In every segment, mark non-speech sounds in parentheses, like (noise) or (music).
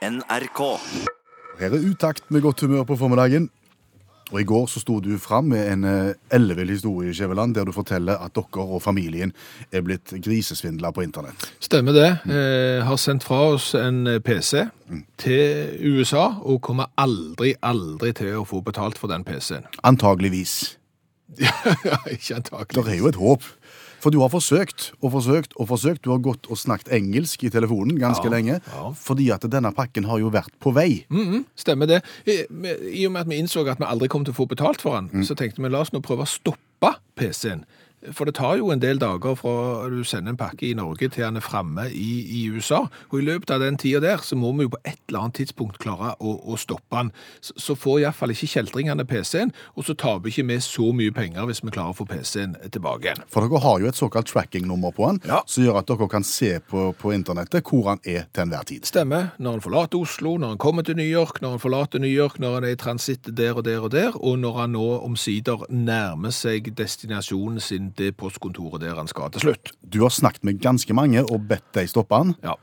NRK. Her er utakt med godt humør på formiddagen. Og I går så sto du fram med en eh, ellevill historie Skjæveland, der du forteller at dere og familien er blitt grisesvindla på internett. Stemmer det. Eh, har sendt fra oss en PC PC til USA, og kommer aldri, aldri til å få betalt for den PC-en. Antageligvis. (laughs) ja, ikke antakeligvis. Det er jo et håp. For du har forsøkt og forsøkt og forsøkt. Du har gått og snakket engelsk i telefonen ganske Ja, lenge. ja. Fordi at denne pakken har jo vært på vei. Mhm, stemmer det. I, I og med at vi innså at vi aldri kom til å få betalt for den, så tenkte vi la oss nå prøve å stoppe PC-en. For det tar jo en del dager fra du sender en pakke i Norge til den er framme i, i USA. Og i løpet av den tida der så må vi jo på et eller annet tidspunkt klare å, å stoppe den. Så, så får iallfall ikke kjeltringene PC-en, og så taper ikke vi så mye penger hvis vi klarer å få PC-en tilbake igjen. For dere har jo et såkalt tracking-nummer på den, Ja. som gjør at dere kan se på, på internettet hvor han er til enhver tid. Stemmer. Når han forlater Oslo, når han kommer til New York, når han forlater New York, når han er i transitt der og der og der, og når han nå omsider nærmer seg destinasjonen sin, det postkontoret der han skal til slutt. Du har snakket med ganske mange og bedt deg stoppe han. Ja.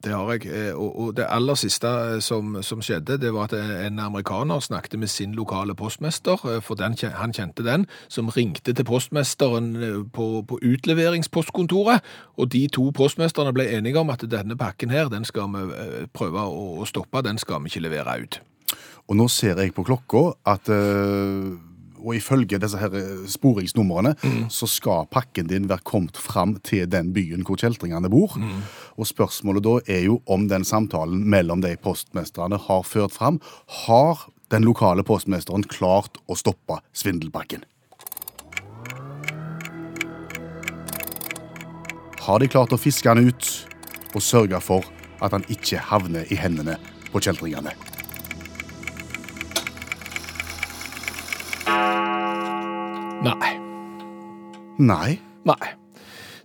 Det har jeg. eh, Og, det aller siste eh, som, som skjedde, det var at en amerikaner snakket med sin lokale postmester, eh, for den, han kjente den, som ringte til postmesteren eh, på, på utleveringspostkontoret, og de to postmesterne ble enige om at denne pakken her, den skal vi eh, prøve å, stoppe, den skal vi ikke levere ut. Og nå ser jeg på klokka at eh, og ifølge disse her sporingsnumrene mm. så skal pakken din være kommet fram til den byen hvor kjeltringene bor. Og spørsmålet da er jo om den samtalen mellom de postmestrene har ført fram. Har den lokale postmesteren klart å stoppe svindelpakken? Har de klart å fiske han ut og sørge for at han ikke havner i hendene på kjeltringene? Nei. Nei.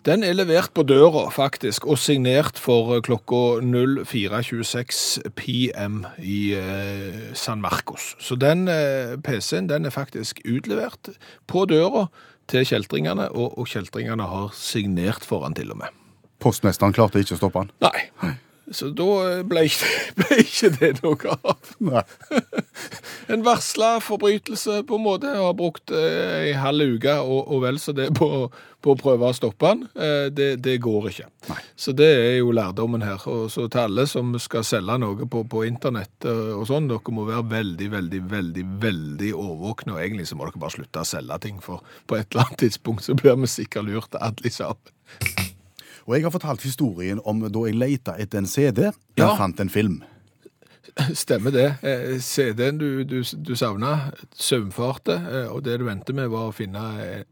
Den er levert på døra, faktisk, og signert for eh, klokka 04.26 PM i eh, San Marcos. Så den eh, PC-en den er faktisk utlevert på døra til kjeltringene, og, og kjeltringene har signert for han til og med. Postmesteren klarte ikke å stoppe han. Nei. Så da eh, ble ikke, (laughs) ble ikke det noe av. Nei. (laughs) En varsla forbrytelse på en måte. Jeg har brukt eh, en halv uke og, og vel så det på, på å prøve å stoppe den. Eh, det, det går ikke. Nei. Så det er jo lærdommen her. Og så til alle som skal selge noe på, på internett eh, og sånn, dere må være veldig, veldig, veldig veldig årvåkne. Og egentlig så må dere bare slutte å selge ting, for på et eller annet tidspunkt så blir vi sikkert lurt alle sammen. Og jeg har fortalt historien om da jeg leita etter en CD. Jeg Ja. fant en film. (laughs) Stemmer det. Eh, CD-en du, du, du savna, saumfarte, eh, og det du endte med var å finne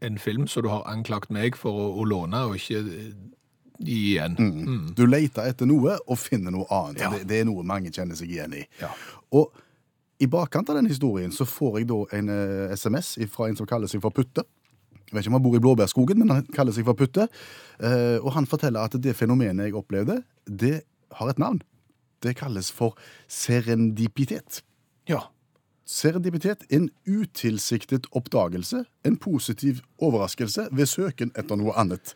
en film som du har anklagt meg for å, å låne, og ikke eh, gi igjen. Du leter etter noe og finner noe annet. Ja. Det, det er noe mange kjenner seg igjen i. Ja. Og i bakkant av den historien så får jeg da en eh, SMS fra en som kaller seg for Putte. Jeg vet ikke om han bor i Blåbærskogen, men han kaller seg for Putte. Eh, og han forteller at det fenomenet jeg opplevde, det har et navn. Det kalles for serendipitet. Ja. Serendipitet en utilsiktet oppdagelse, en positiv overraskelse ved søken etter noe annet.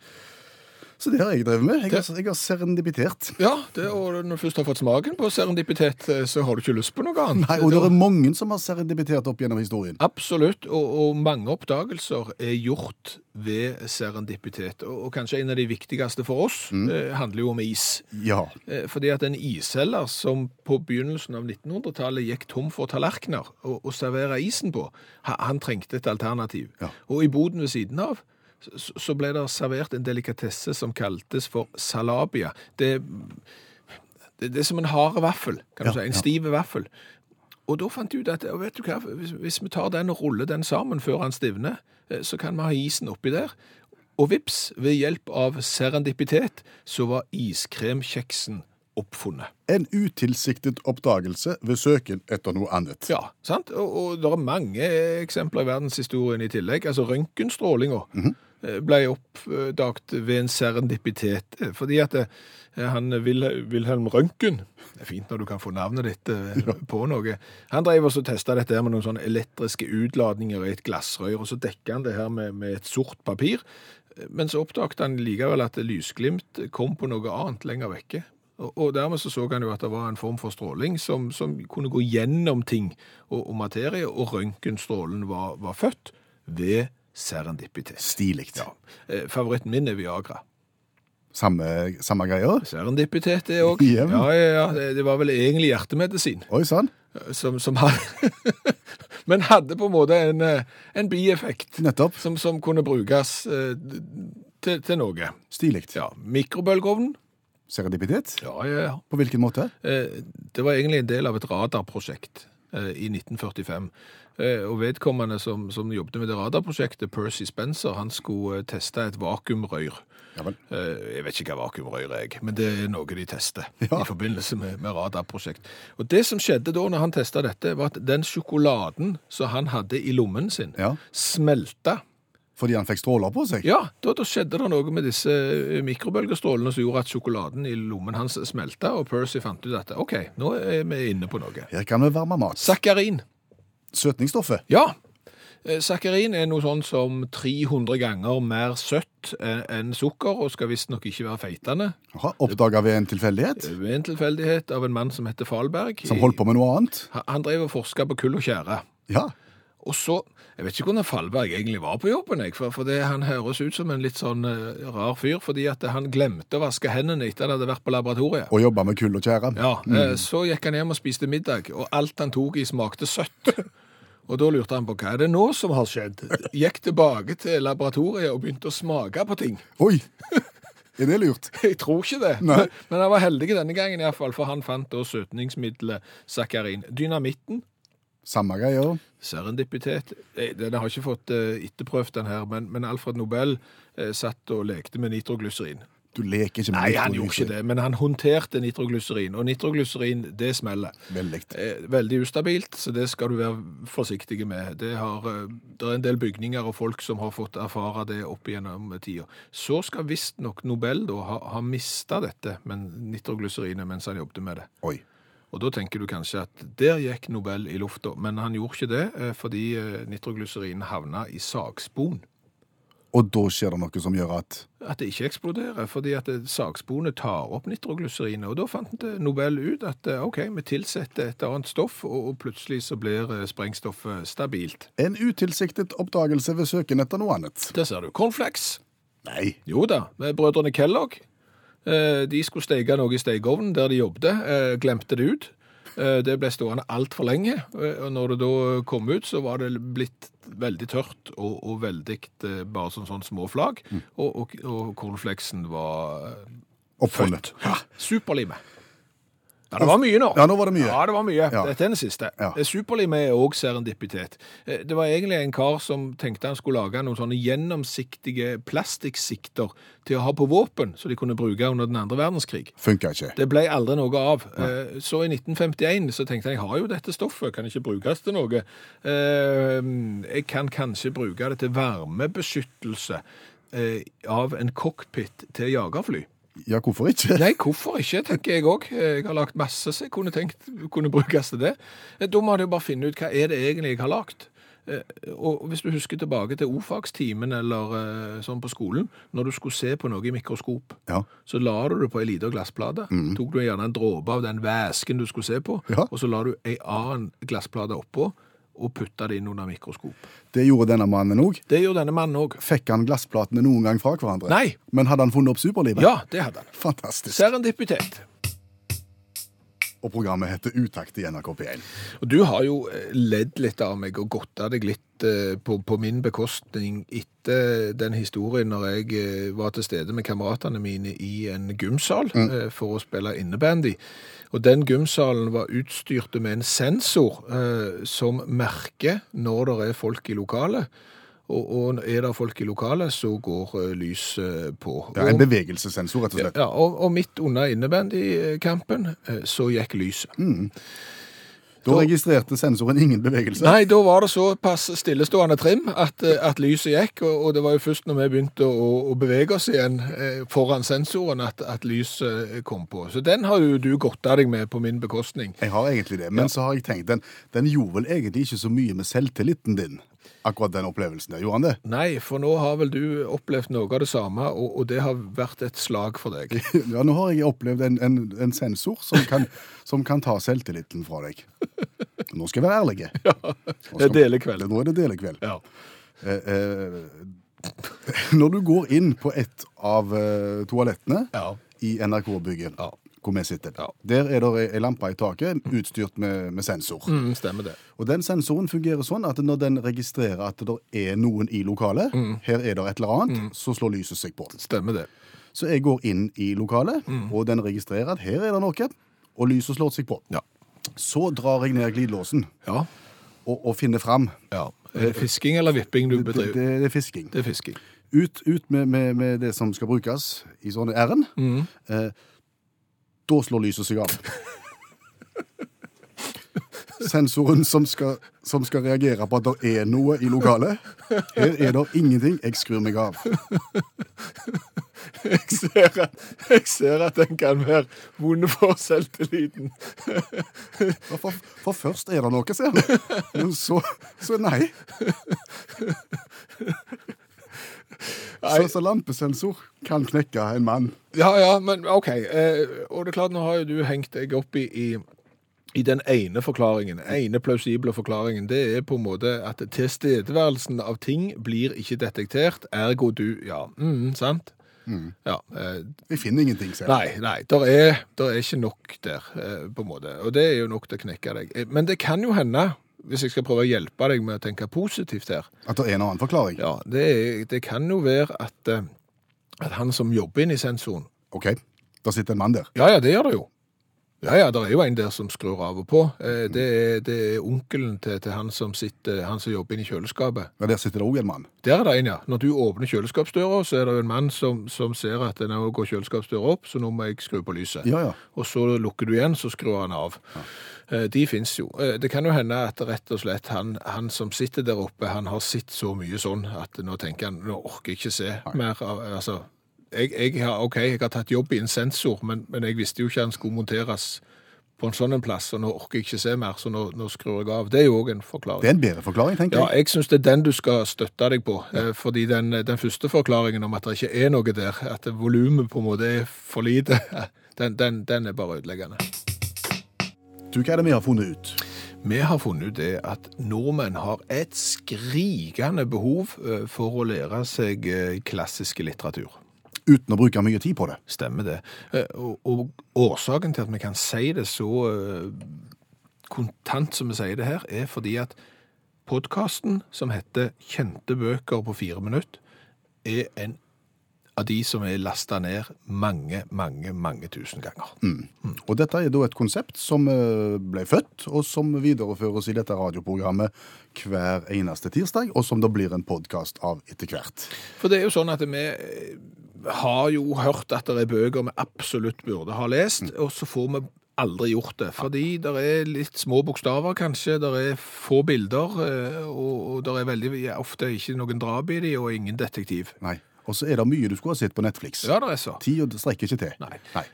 Så det har jeg drevet med. Jeg har, jeg har serendipitert. Ja, det, og når du først har fått smaken på serendipitet, eh, så har du ikke lyst på noe annet. Nei, og det er mange som har serendipitert opp gjennom historien. Absolutt, og, og mange oppdagelser er gjort ved serendipitet. Og, og kanskje en av de viktigste for oss eh, handler jo om is. Ja. Eh, Fordi at en isselger som på begynnelsen av 1900-tallet gikk tom for tallerkener å servere isen på, han, han trengte et alternativ. Ja. Og i boden ved siden av så, ble det servert en delikatesse som kaltes for salabia. Det, det, det er som en hard vaffel, kan du Ja, si, en ja. stiv vaffel. Og da fant jeg ut at vet du hva, hvis, hvis vi tar den og ruller den sammen før han stivner, eh, så kan vi ha isen oppi der. Og vips, ved hjelp av serendipitet, så var iskremkjeksen oppfunnet. En utilsiktet oppdagelse ved søken etter noe annet. Ja, sant? Og, og det er mange eksempler i verdenshistorien i tillegg. Altså røntgenstrålinga eh, ble oppdaget ved en serendipitet. eh, Fordi at eh, han Wilhelm Røntgen Det er fint når du kan få navnet ditt eh, på noe. Han drev også og testa dette med noen sånne elektriske utladninger i et glassrør, og så dekka han det her med, med et sort papir. Men så oppdaget han likevel at lysglimt kom på noe annet lenger vekke. Og, og dermed så så han jo at det var en form for stråling som, som kunne gå gjennom ting og, og materie, og røntgenstrålen var, var født ved serendipitet. Stilig. Ja. Eh, favoritten min er Viagra. Samme, samme greier? Serendipitet det (laughs) òg. Ja. Ja, ja. Det, var vel egentlig hjertemedisin. Oi sann. Som, som hadde (laughs) Men hadde på en måte en, eh, en bieffekt Nettopp. som, som kunne brukes eh, til, til noe. Stilig. Ja, Mikrobølgeovnen. Serendipitet? Ja, ja, ja. På hvilken måte? Eh, Det var egentlig en del av et radarprosjekt eh, i 1945. Eh, Og vedkommende som, som jobbet med det radarprosjektet, Percy Spencer, han skulle eh, teste et vakuumrør. Ja. Eh, Jeg vet ikke hva vakuumrør er, men det er noe de tester (laughs) Ja. i forbindelse med, med radarprosjekt. Og det som skjedde da når han testet dette, var at den sjokoladen som han hadde i lommen sin, Ja. smelta. Fordi han fikk stråler på seg? Ja, da, da skjedde det noe med disse eh, mikrobølgestrålene som gjorde at sjokoladen i lommen hans smelta, og Percy fant ut at OK, nå er vi inne på noe. Her kan vi varme mat. Sakarin. Søtningsstoffet? Ja. Eh, Sakarin er noe sånn som 300 ganger mer søtt eh, enn sukker, og skal visstnok ikke være feitende. Oppdaga ved en tilfeldighet? Ved en tilfeldighet av en mann som heter Falberg. Som holdt på med noe annet? Han- Han drev og forska på kull og tjære. Ja. Og så Jeg vet ikke hvordan Fallberg egentlig var på jobben, jeg, for, for det, han høres ut som en litt sånn eh, rar fyr, fordi at han glemte å vaske hendene etter han hadde vært på laboratoriet. Og jobba med kull og tjære? Ja, eh, Så gikk han hjem og spiste middag, og alt han tok i smakte søtt. (laughs) Og da lurte han på hva er det nå som har skjedd. Gikk tilbake til laboratoriet og begynte å smake på ting. (laughs) Oi! Er det lurt? Jeg tror ikke det, Nei. men, han var heldig denne gangen i fall, for han fant da søtningsmiddelet sakarin. Dynamitten, Samme greier. serendipitet, eh, den har ikke fått eh, etterprøvd den her, men, men Alfred Nobel eh, satt og lekte med nitroglyserin. Du leker ikke med Nei, han gjorde ikke det, men han håndterte nitroglyserin, og nitroglyserin, det smeller. Veldig. Veldig ustabilt, så det skal du være forsiktig med. Det, har, det er en del bygninger og folk som har fått erfare det opp igjennom tida. Så skal visstnok Nobel da ha, ha mista dette men nitroglyserinet mens han jobbet med det. Oi. Og da tenker du kanskje at der gikk Nobel i lufta, men han gjorde ikke det eh, fordi nitroglyserin nitroglycerin havna i sagspon. Og da skjer det noe som gjør at At det ikke eksploderer, fordi at det- tar opp nitroglyserinet. Og da fant Nobel ut at eh, OK, vi tilsetter et annet stoff, og, plutselig så blir eh, sprengstoffet stabilt. En utilsiktet oppdagelse ved søken etter noe annet. Der ser du. Cornflakes. Nei. Jo da, med brødrene Kellogg. Eh, De skulle steke noe i stekeovnen der de jobbet, eh, glemte det ut. Eh, Det ble stående altfor lenge, og når det da kom ut, så var det blitt veldig tørt og, og veldig bare sånn, sånn små flak, og, og, og cornflakesen var Oppfunnet. Ja, superlime. Ja, det var mye nå. Ja, nå var det mye. Ja, det var mye. Ja. Dette er den siste. Ja. Superlim Superlime er òg serendipitet. Eh, Det var egentlig en kar som tenkte han skulle lage noen sånne gjennomsiktige plastikksikter til å ha på våpen, så de kunne bruke under den andre verdenskrig. Funka ikke. Det ble aldri noe av. Ja. Så i 1951 så tenkte jeg, jeg har jo dette stoffet, kan ikke brukes til noe. Eh, Jeg kan kanskje bruke det til varmebeskyttelse eh, av en cockpit til jagerfly. Ja, hvorfor ikke? Nei, hvorfor ikke, tenker jeg òg. Jeg har lagt masse som jeg kunne tenkt kunne brukes til det. Da må jeg jo bare finne ut hva er det egentlig jeg har lagt. Eh, Og hvis du husker tilbake til ordfagstimen eller eh, sånn på skolen, når du skulle se på noe i mikroskop, Ja. så la du det på ei lita glassplate. Tok du gjerne en dråpe av den væsken du skulle se på, Ja. og så la du ei annen glassplate oppå og putta det inn under mikroskop. Det gjorde denne mannen òg. Det gjorde denne mannen òg. Fikk han glassplatene noen gang fra hverandre? Nei. Men hadde han funnet opp superlivet? Ja, det hadde han. Fantastisk. Serendipitet. Og programmet heter Utakt i NRK P1. Og du har jo eh, ledd litt av meg og godta deg litt eh, på, på min bekostning etter den historien når jeg eh, var til stede med kameratene mine i en gymsal mm. for å spille innebandy. Og den gymsalen var utstyrt med en sensor som merker når det er folk i lokalet. Og, og er det folk i lokalet, så går eh, lyset på. Det er en bevegelsessensor, rett og slett. ja, og, og midt under innebandykampen eh, så gikk lyset. Da registrerte sensoren ingen bevegelse. Nei, da var det såpass stillestående trim at, eh, at lyset gikk, og, og det var jo først når vi begynte å, å bevege oss igjen eh, foran sensoren at, at lyset kom på. Så den har jo du godta deg med på min bekostning. Jeg har egentlig det, men så har jeg tenkt, den, den gjorde vel egentlig ikke så mye med selvtilliten din, akkurat den opplevelsen der. Gjorde han det? Nei, for nå har vel du opplevd noe av det samme, og, og det har vært et slag for deg. (laughs) Ja, nå har jeg opplevd en, en, en sensor som kan, som kan ta selvtilliten fra deg. Nå skal jeg være ærlig. (laughs) Ja, det er delekveld. Nå er det delekveld. Ja. Eh, eh, (laughs) når du går inn på et av eh, toalettene Ja. i NRK-bygget, Ja. Hvor vi sitter, Ja. der er det ei lampe i taket utstyrt med, med sensor. Mm, stemmer det. Og den sensoren fungerer sånn at når den registrerer at det er noen i lokalet, Mm. her er det et eller annet, så slår lyset seg på. Stemmer det. Så jeg går inn i lokalet, Mm. og den registrerer at her er det noe, og lyset slår seg på. Ja. Så drar jeg ned glidelåsen Ja. og, og finner fram. ja. Er det fisking eller vipping du Det, bedriver? det, det er fisking. Det er fisking. Ut, ut med, med, med det som skal brukes i sånne ærend. Mm. Eh, da slår lyset seg av. Sensoren som skal, som skal reagere på at det er noe i lokalet. Her er det ingenting. Jeg skrur meg av. Jeg ser, at, jeg ser at den kan være vond for selvtilliten. For, for, først er det noe, ser du. Men så, så nei. Så, så lampesensor kan knekke en mann. Ja, ja, men OK. Eh, og det er klart, nå har jo du hengt deg opp i, i, i den ene forklaringen, ene plausible forklaringen. Det er på en måte at tilstedeværelsen av ting blir ikke detektert, ergo du Ja, mm, sant? Ja, eh, Jeg finner ingenting, ser. Nei, nei, der er, der er ikke nok der, eh, på en måte. Og det er jo nok til å knekke deg. Eh, Men det kan jo hende, hvis jeg skal prøve å hjelpe deg med å tenke positivt her, At det er en annen forklaring. ja, det, er- det kan jo være at, eh, at han som jobber inne i sensoren OK, da sitter en mann der. Ja, ja, det gjør det jo. Ja, ja, det er jo en der som skrur av og på. Eh, Det er, det er onkelen til, til han som sitter, han som jobber inne i kjøleskapet. Ja, Der sitter det òg en mann. Der er det en, ja. Når du åpner kjøleskapsdøra, så er det jo en mann som, som ser at nå går kjøleskapsdøra opp, så nå må jeg skru på lyset. Ja, ja. Og så lukker du igjen, så skrur han av. Eh, De finnes jo. Eh, Det kan jo hende at rett og slett han, han som sitter der oppe, han har sett så mye sånn at nå tenker han, nå orker jeg ikke se mer av, altså, jeg, jeg har, ok, jeg har tatt jobb i en sensor, men, men jeg visste jo ikke han skulle monteres på en sånn en plass, og nå orker jeg ikke se mer, så nå, nå skrur jeg av. Det er jo også en forklaring. Det er en bedre forklaring, tenker jeg. Ja, jeg. syns det er den du skal støtte deg på. Ja. Fordi den, den første forklaringen om at det ikke er noe der, at volumet på en måte er for lite, (laughs) den, den, den er bare ødeleggende. Du, hva er det vi har funnet ut? Vi har funnet ut det at nordmenn har et skrikende behov eh, for å lære seg klassisk klassiske litteratur. Uten å bruke mye tid på det. Stemmer det. Eh, Og, og årsaken til at vi kan si det så eh, kontant som vi sier det her, er fordi at podkasten som heter 'Kjente bøker på fire minutter', er en av de som er lasta ned mange, mange, mange tusen ganger. Og dette er da et konsept som eh, ble født, og som videreføres i dette radioprogrammet hver eneste tirsdag, og som da blir en podkast av etter hvert. For det er jo sånn at vi eh, har jo hørt at det er bøker vi absolutt burde ha lest, og så får vi aldri gjort det. Fordi det er litt små bokstaver, kanskje, det er få bilder, eh, og, og det er veldig ofte ikke noen drap i de, og ingen detektiv. Nei. Og så er det mye du skulle ha sett på Netflix. Ja, det er så. Tida strekker ikke til. Nei. Nei.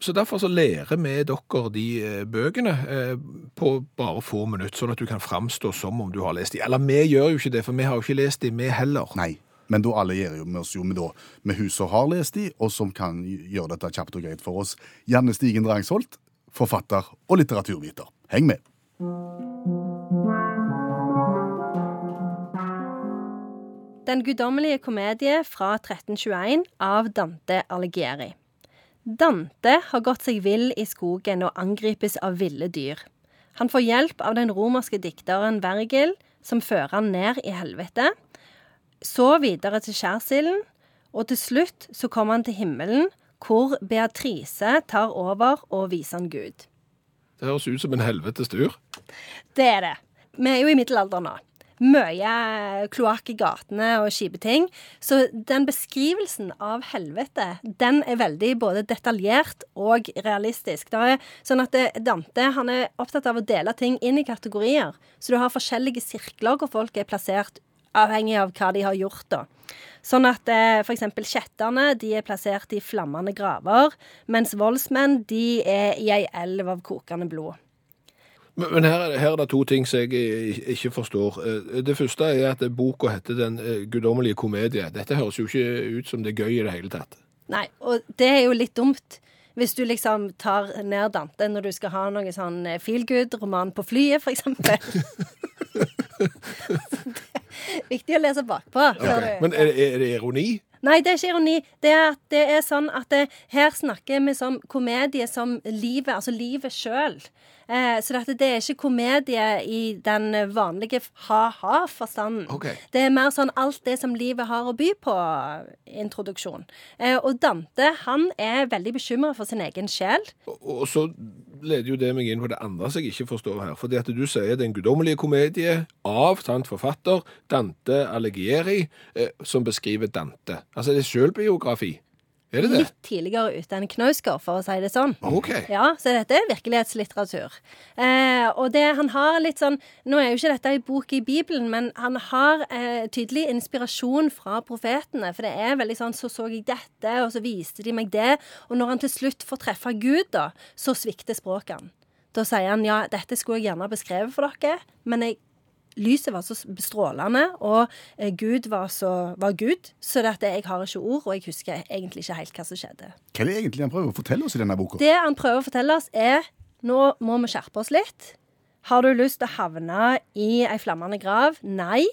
Så derfor så lærer vi dere de eh, bøkene eh, på bare få minutter, sånn at du kan framstå som om du har lest de. Eller vi gjør jo ikke det, for vi har jo ikke lest de, vi heller. Nei. Men da allierer vi oss jo med, da, med hun som har lest de, og som kan gjøre dette kjapt og greit for oss. Janne Stigen Drangsholt, forfatter og litteraturviter. Heng med. Den guddommelige komedie fra 1321 av Dante Alighieri. Dante har gått seg vill i skogen og angripes av ville dyr. Han får hjelp av den romerske dikteren Vergil, som fører han ned i helvete. Så videre til skjærsilden, og til slutt så kommer han til himmelen, hvor Beatrice tar over og viser han Gud. Det høres ut som en helvetes tur. Det er det. Vi er jo i middelalderen nå. Mye kloakk i gatene og kjipe ting. Så den beskrivelsen av helvete, den er veldig både detaljert og realistisk. Det er sånn at Dante han er opptatt av å dele ting inn i kategorier. Så du har forskjellige sirkler hvor folk er plassert avhengig av hva de har gjort. da. Sånn at eh, f.eks. kjetterne de er plassert i flammende graver, mens voldsmenn de er i ei elv av kokende blod. Men, men her, er- her er det to ting som jeg eh, ikke forstår. Eh, Det første er at boka heter Den eh, guddommelige komedie. Dette høres jo ikke ut som det er gøy i det hele tatt. Nei, og det er jo litt dumt. Hvis du liksom tar ned Dante når du skal ha noe sånn feel good-roman på flyet, f.eks. (laughs) (laughs) Viktig å lese bakpå. Okay. Men er, er det ironi? Nei, det er ikke ironi. Det er, at det er sånn at det, her snakker vi som komedie som livet, altså livet sjøl. Eh, så dette, det er ikke komedie i den vanlige ha-ha-forstanden. Okay. Det er mer sånn alt det som livet har å by på, introduksjon. Eh, og Dante, han er veldig bekymra for sin egen sjel. Og, og så leder jo det meg inn på det andre som jeg ikke forstår her. Fordi at du sier Den guddommelige komedie av sant, forfatter Dante Alighieri, eh, som beskriver Dante. Altså det er sjølbiografi. Er det det? Litt tidligere ute enn Knausgård, for å si det sånn. OK. Ja, så dette er virkelighetslitteratur. Eh, og det han har litt sånn Nå er jo ikke dette ei bok i Bibelen, men han har eh, tydelig inspirasjon fra profetene. For det er veldig sånn Så så jeg dette, og så viste de meg det. Og når han til slutt får treffe Gud, da, så svikter språket han. Da sier han ja, dette skulle jeg gjerne beskrevet for dere, men jeg Lyset var så strålende, og eh, Gud var, så, var Gud. Så det at jeg har ikke ord, og jeg husker egentlig ikke helt hva som skjedde. Hva er det egentlig han prøver å fortelle oss i denne boka? Det han prøver å fortelle oss, er nå må vi skjerpe oss litt. Har du lyst til å havne i ei flammende grav? Nei.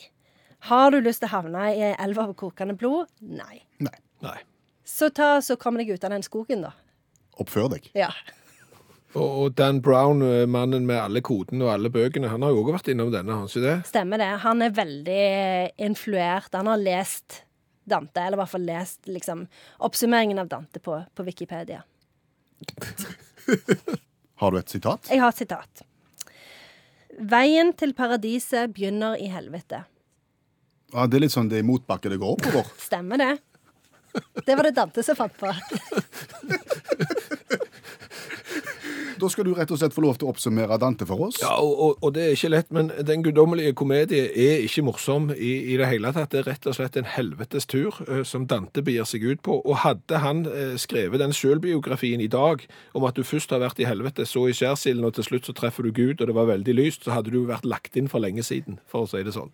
Har du lyst til å havne i ei elv av kokende blod? Nei. Nei. Nei. Så ta, så kom deg ut av den skogen, da. Oppfør deg. Ja. Og, Dan Brown, eh, mannen med alle kodene og alle bøkene, han har jo også vært innom denne, har han ikke det? Stemmer det. Han er veldig influert. Han har lest Dante, eller i hvert fall lest liksom, oppsummeringen av Dante på, på Wikipedia. (laughs) Har du et sitat? Jeg har et sitat. Veien til paradiset begynner i helvete. Ja, det er litt sånn det er i motbakke det går oppover. Stemmer det? Det var det Dante som fant på. (laughs) Da skal du rett og slett få lov til å oppsummere Dante for oss. Ja, og, og, og det er ikke lett, men Den guddommelige komedie er ikke morsom i, i det hele tatt. Det er rett og slett en helvetes tur eh, som Dante begir seg ut på. Og hadde han eh, skrevet den sjølbiografien i dag om at du først har vært i helvete, så i skjærsilden, og til slutt så treffer du Gud, og det var veldig lyst, så hadde du vært lagt inn for lenge siden, for å si det sånn.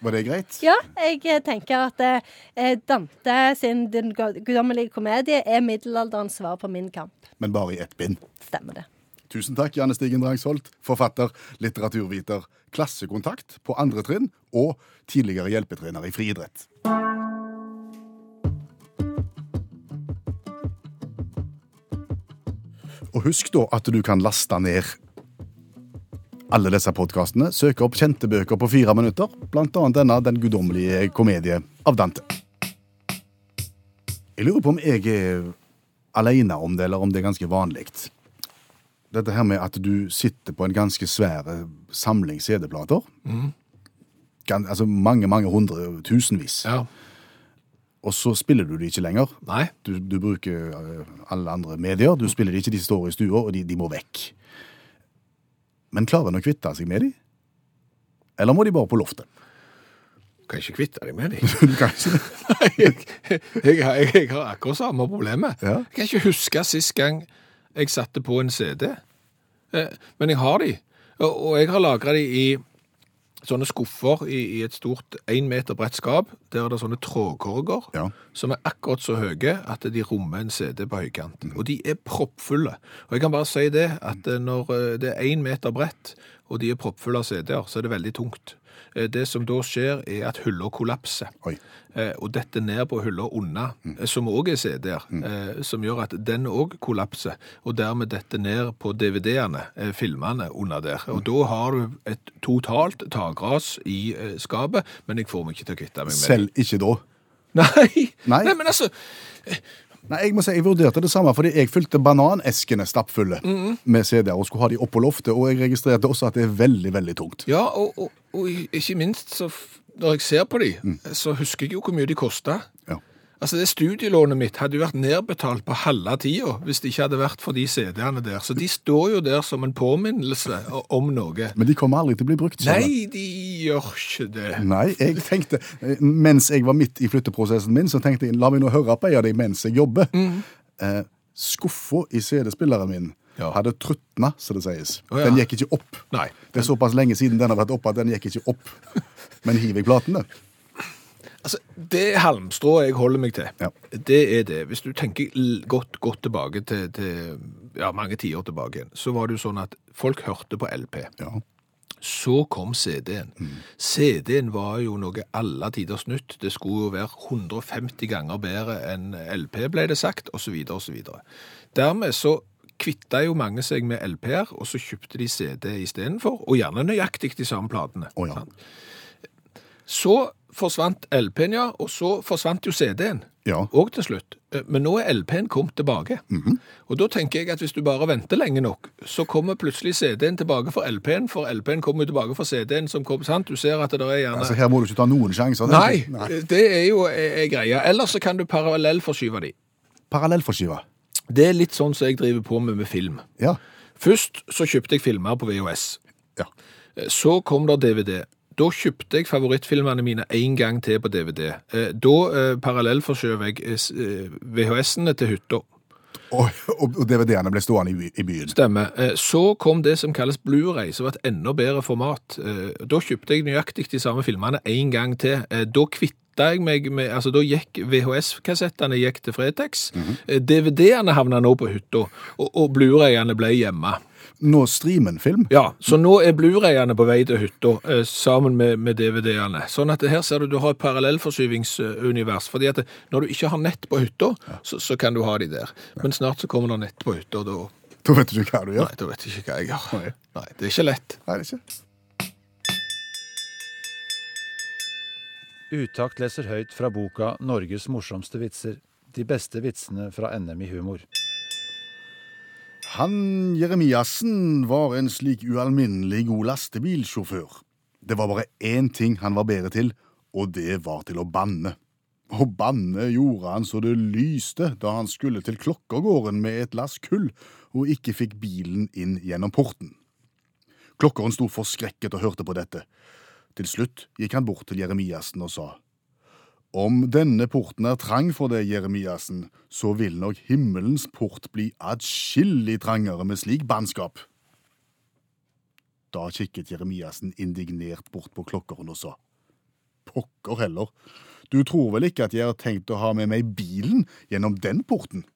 Var det greit? Ja, jeg eh, tenker at eh, Dante sin Den guddommelige komedie er middelalderens svar på min kamp. Men bare i ett bind. Stemmer det. Tusen takk, Janne Stigen Drangsholt, forfatter, litteraturviter, klassekontakt på andre trinn og tidligere hjelpetrener i friidrett. Og husk da at du kan laste ned alle disse podkastene, søker opp kjente bøker på fire minutter, annet denne Den guddommelige komedie av Dante. Jeg lurer på om jeg er alene om det, eller om det er ganske vanlig. Dette her med at du sitter på en ganske svær eh, samling CD-plater. Mm. Altså mange, mange hundre, tusenvis. Ja. Og så spiller du de ikke lenger. Nei. Du, du bruker eh, alle andre medier. Du spiller de ikke, de står i stua, og de, de må vekk. Men klarer en å kvitte seg med dem? Eller må de bare på loftet? Kan ikke kvitte deg med dem. (laughs) Du kan ikke jeg, jeg, har- jeg, jeg har akkurat samme problemet. Ja. Jeg kan ikke huske sist gang jeg satte på en CD. Eh, Men jeg har de. Og jeg har lagra de i sånne skuffer i, i et stort én meter bredt skap. Der er det sånne trådkorger Ja. som er akkurat så høye at de rommer en CD på høykanten. Og de er proppfulle. Og jeg kan bare si det, at eh, når eh, det er én meter bredt, og de er proppfulle av CD-er, så er det veldig tungt. Eh, Det som da skjer, er at hylla kollapser. Oi. Eh, og detter ned på hylla unna, mm. som òg er CD-er, Mm. som gjør at den òg kollapser, og dermed detter ned på DVD-ene, eh, filmene, under der. Og da har du et totalt takras i eh, skapet, men jeg får meg ikke til å kvitte meg med det. Selv ikke da. (laughs) Nei. Nei. Nei, men altså eh, Nei, jeg må si, jeg vurderte det samme, fordi jeg fylte bananeskene stappfulle med CD-er og skulle ha de opp på loftet, og jeg registrerte også at det er veldig, veldig tungt. Ja, og, og, og ikke minst så når jeg ser på de, så husker jeg jo hvor mye de kosta. Ja. Altså, det studielånet mitt hadde jo vært nedbetalt på halve tida hvis det ikke hadde vært for de CD-ene der. Så de står jo der som en påminnelse om noe. Men de kommer aldri til å bli brukt. sånn. Nei, de gjør ikke det. Nei, jeg tenkte, mens jeg var midt i flytteprosessen min, så tenkte jeg, la meg nå høre på en av dem mens jeg jobber. Eh, skuffa i CD-spilleren min Ja. hadde trutna, så det sies. Oh, ja. Den gikk ikke opp. Nei. Det er såpass lenge siden den har vært oppe at den gikk ikke opp. (laughs) Men hiver jeg platene. Altså, det halmstrået jeg holder meg til, Ja. det er det. Hvis du tenker l- godt, godt tilbake til, til ja, mange tiår tilbake igjen, så var det jo sånn at folk hørte på LP. Ja. Så kom CD-en. CD-en var jo noe alle tiders nytt. Det skulle jo være 150 ganger bedre enn LP, ble det sagt, osv., osv. Dermed så kvitta jo mange seg med LP-er, og så kjøpte de CD istedenfor, og gjerne nøyaktig de samme platene. Å ja. Sant? Så forsvant LP-en, ja, og så forsvant jo CD-en. Ja. Og til slutt. Eh, Men nå er LP-en kommet tilbake. Og da tenker jeg at hvis du bare venter lenge nok, så kommer plutselig CD-en tilbake for LP-en, for LP-en kommer jo tilbake for CD-en som kom, sant? Du ser at det er gjerne... Altså, her må du ikke ta noen sjanser. Nei, Nei, det er jo ei greie. Ellers så kan du parallellforskyve de. Parallellforskyve? Det er litt sånn som jeg driver på med med film. Ja. Først så kjøpte jeg filmer på VHS. ja. Så kom der DVD. Da kjøpte jeg favorittfilmene mine en gang til på DVD. Eh, Da eh, parallellforskjøv jeg eh, eh, VHS-ene til hytta. Og, og, DVD-ene ble stående i, i byen. Stemmer. Så kom det som kalles Blu-ray, som var et enda bedre format. Eh, Da kjøpte jeg nøyaktig de samme filmene en gang til. Eh, Da kvitta jeg meg med Altså, da gikk VHS-kassettene gikk til Fretex. Eh, DVD-ene havna nå på hytta, og, og Blu-rayene ble hjemme. Nå streamer en film. Ja, så nå er Blu-rayene på vei til hytta eh, sammen med, med DVD-ene. Sånn at her ser du du har et parallellforsyningsunivers. fordi at når du ikke har nett på hytta, så, så kan du ha de der. Men snart så kommer det nett på hytta, da Da vet du ikke hva du gjør. Nei, da vet du ikke hva jeg gjør. Nei. Nei, det er ikke lett. Nei, det er ikke. Utakt leser høyt fra boka 'Norges morsomste vitser'. De beste vitsene fra NM i humor. Han Jeremiassen var en slik ualminnelig god lastebilsjåfør. Det var bare én ting han var bedre til, og det var til å banne. Og banne gjorde han så det lyste da han skulle til klokkergården med et lass kull og ikke fikk bilen inn gjennom porten. Klokkeren sto forskrekket og hørte på dette. Til slutt gikk han bort til Jeremiassen og sa, Om denne porten er trang for deg, Jeremiassen, så vil nok himmelens port bli adskillig trangere med slik bannskap. Da kikket Jeremiassen indignert bort på klokkeren og sa, Pokker heller, du tror vel ikke at jeg har tenkt å ha med meg bilen gjennom den porten?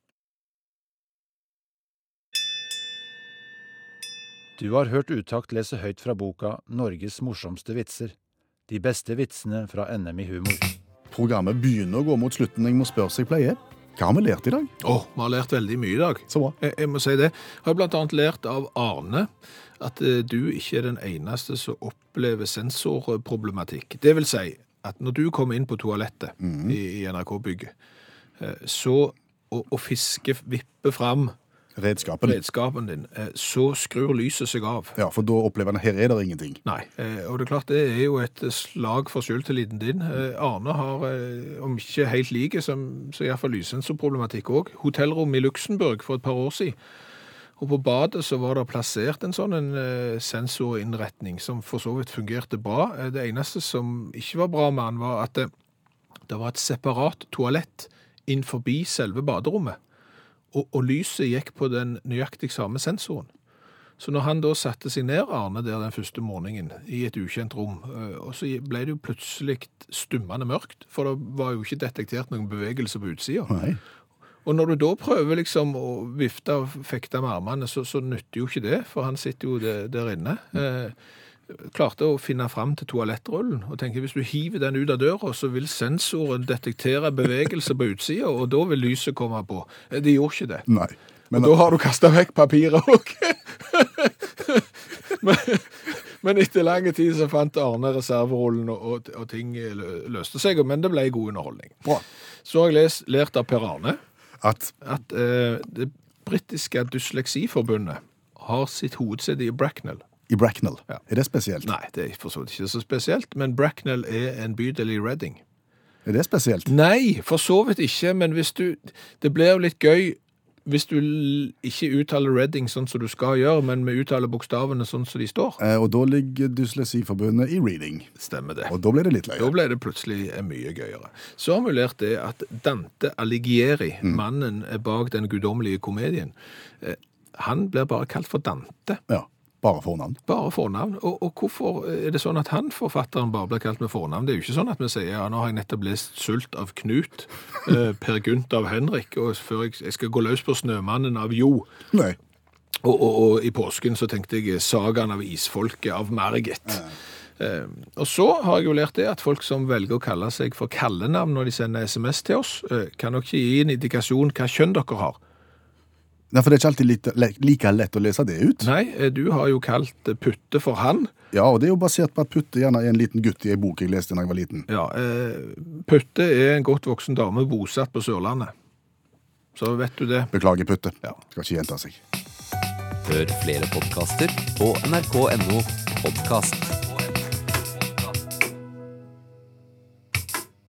Du har hørt Utakt lese høyt fra boka 'Norges morsomste vitser'. De beste vitsene fra NM i humor. Programmet begynner å gå mot slutten, jeg må spørre seg pleier. Hva har vi lært i dag? Oh, vi har lært veldig mye i dag. Så bra. Jeg, jeg må si det. Jeg har annet lært av Arne at eh, du ikke er den eneste som opplever sensorproblematikk. Det vil si at når du kommer inn på toalettet i, i NRK-bygget, eh, så å, å fiske, vippe fram Redskapen. redskapen din, eh, så skrur lyset seg av. Ja, for da opplever han her er det ingenting. Nei, eh, og det er klart det er jo et slag for selvtilliten din. Eh, Arne har, om ikke helt like, som, så iallfall lyssensorproblematikk òg. Hotellrom i Luxembourg for et par år siden. Og på badet så var det plassert en sånn en, sensorinnretning som for så vidt fungerte bra. Det eneste som ikke var bra med den, var at det, det var et separat toalett inn forbi selve baderommet. Og, og lyset gikk på den nøyaktig samme sensoren. Så når han da satte seg ned, Arne, der den første morgenen, i et ukjent rom, eh, og så ble det jo plutselig stummende mørkt, for det var jo ikke detektert noen bevegelse på utsida. Og når du da prøver liksom å vifte og fekte med armene, så, så nytter jo ikke det, for han sitter jo der, der inne. Eh, klarte å finne fram til toalettrullen, og tenker hvis du hiver den ut av døra, så vil sensoren detektere bevegelse på utsida, og da vil lyset komme på. De Det gjorde ikke det. Nei. Men og da har du kasta vekk papiret òg. (laughs) men, men etter lang tid så fant Arne reserverullen, og, og ting løste seg. Men det ble god underholdning. bra. Så har jeg lest, lært av Per Arne. At at eh, det britiske dysleksiforbundet har sitt hovedsete i Bracknell. I Bracknell. Ja. Er det spesielt? Nei, det er for så vidt ikke så spesielt, men Bracknell er en bydel i Reading. Er det spesielt? Nei, for så vidt ikke, men hvis du Det blir jo litt gøy hvis du ikke uttaler Reading sånn som du skal gjøre, men vi uttaler bokstavene sånn som de står. Eh, Og da ligger Dyslesiforbundet i reading. Stemmer det. Og da blir det litt Da løye. ble det plutselig eh, mye gøyere. Så har vi lært det at Dante Alighieri, mannen bak den guddommelige komedien, eh, han blir bare kalt for Dante. Ja, bare fornavn. Bare fornavn. Og, og hvorfor er det sånn at han, forfatteren, bare blir kalt med fornavn? Det er jo ikke sånn at vi sier ja, nå har jeg nettopp lest Sult av Knut, eh, Per Gynt av Henrik, og før jeg, jeg skal gå løs på Snømannen av Jo. Nei. Og, og, og i påsken så tenkte jeg Sagaen av isfolket av Margit. Eh, og så har jeg jo lært det at folk som velger å kalle seg for kallenavn når de sender SMS til oss, eh, kan nok ikke gi en indikasjon hva kjønn dere har. Nei, for det er ikke alltid like, like lett å lese det ut. Nei, eh, du har jo kalt eh, Putte for han. Ja, og det er jo basert på at Putte gjerne er en liten gutt i en bok jeg leste da jeg var liten. Ja, eh, Putte er en godt voksen dame bosatt på Sørlandet. Så vet du det. Beklager, Putte. Ja. Skal ikke gjenta seg. Hør flere podkaster på nrk.no podkast.